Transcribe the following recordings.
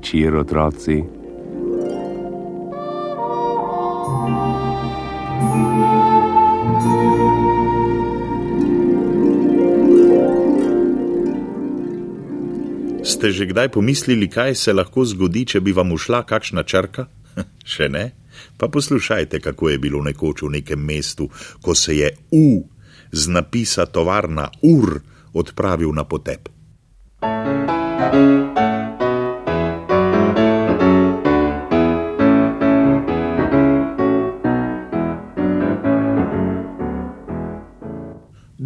Večer, otroci. Ste že kdaj pomislili, kaj se lahko zgodi, če bi vam ušla kakšna črka? Še ne? Pa poslušajte, kako je bilo nekoč v nekem mestu, ko se je U z napisa tovarna Ur odpravil na potep.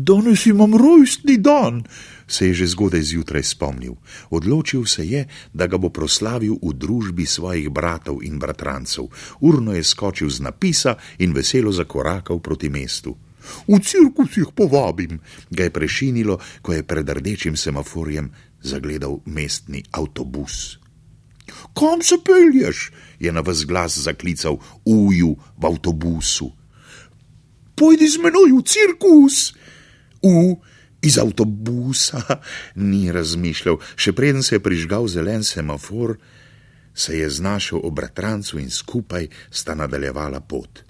Danes imam rojstni dan, se je že zgodaj zjutraj spomnil. Odločil se je, da ga bo proslavil v družbi svojih bratov in bratrancev. Urno je skočil z napisa in veselo zakorakal proti mestu. V cirkus jih povabim, ga je prešinilo, ko je pred rdečim semaforjem zagledal mestni avtobus. Kam se pelješ? je na vas glas zaklical uju v avtobusu. Pojdi z menoj v cirkus! U iz avtobusa ni razmišljal, še preden se je prižgal zelen semafor, se je znašel ob bratrancu in skupaj sta nadaljevala pot.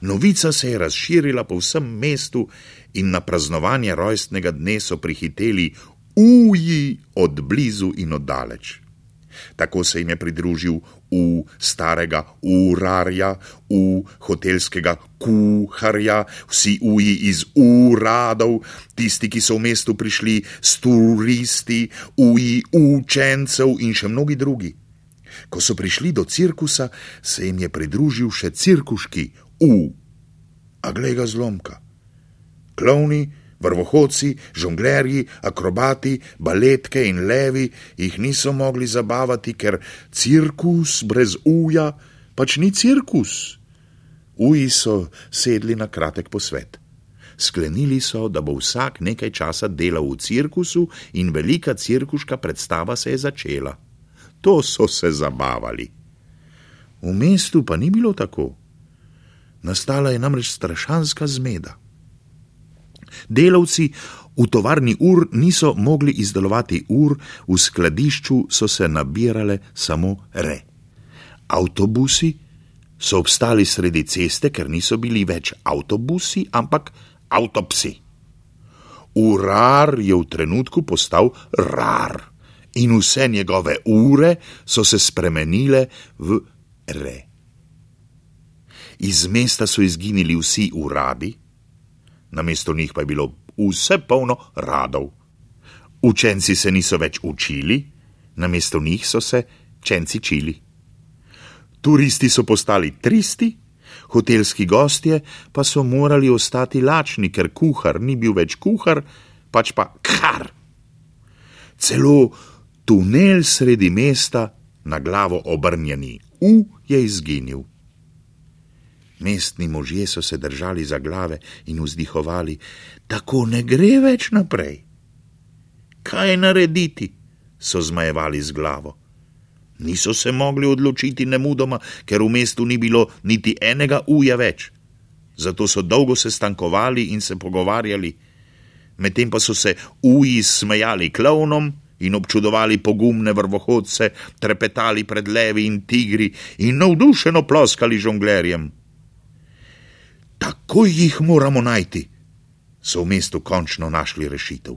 Novica se je razširila po vsem mestu in na praznovanje rojstnega dne so prihiteli uji od blizu in od daleč. Tako se jim je pridružil v starega urarja, v hotelskega kuharja, vsi uji iz uradov, tisti, ki so v mestu prišli s turisti, uji učencev in še mnogi drugi. Ko so prišli do cirkusa, se jim je pridružil še cirkuški U. A glej ga zlomka. Klovni, vrvohodci, žonglerji, akrobati, baletke in levi jih niso mogli zabavati, ker cirkus brez uja pač ni cirkus. Uji so sedli na kratek posvet. Sklenili so, da bo vsak nekaj časa delal v cirkusu in velika cirkuška predstava se je začela. To so se zabavali. V mestu pa ni bilo tako. Nastala je namreč strašanska zmeda. Delavci v tovarni ur niso mogli izdelovati ur, v skladišču so se nabirale samo re. Avtobusi so obstali sredi ceste, ker niso bili več avtobusi, ampak avtopsi. Urar je v trenutku postal rar in vse njegove ure so se spremenile v re. Iz mesta so izginili vsi uradi, namesto njih pa je bilo vse polno radov. Učenci se niso več učili, namesto njih so se čenci čili. Turisti so postali tristi, hotelski gostje pa so morali ostati lačni, ker kuhar ni bil več kuhar, pač pa kar. Celo tunel sredi mesta, na glavo obrnjeni U, je izginil. Mestni možje so se držali za glave in vzdihovali, tako ne gre več naprej. Kaj narediti? so zmajevali z glavo. Niso se mogli odločiti nemudoma, ker v mestu ni bilo niti enega uja več. Zato so dolgo se stankovali in se pogovarjali, medtem pa so se uji smejali klovnom in občudovali pogumne vrvohodce, trepetali pred levi in tigri in navdušeno ploskali žonglerjem. Takoj jih moramo najti, so v mestu končno našli rešitev.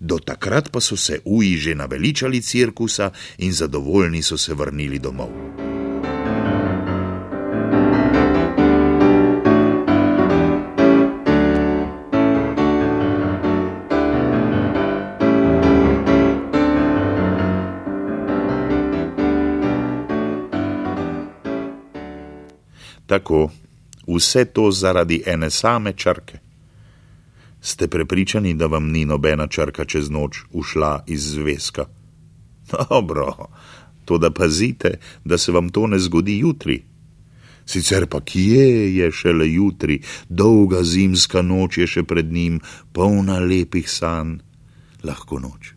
Do takrat pa so se uji že naveličali cirkusa in zadovoljni so se vrnili domov. Tako, vse to zaradi ene same črke. Ste prepričani, da vam ni nobena črka čez noč ušla iz zvezka? Dobro, To da pazite, da se vam to ne zgodi jutri. Sicer pa kje je šele jutri, dolga zimska noč je še pred njim, polna lepih sanj, lahko noč.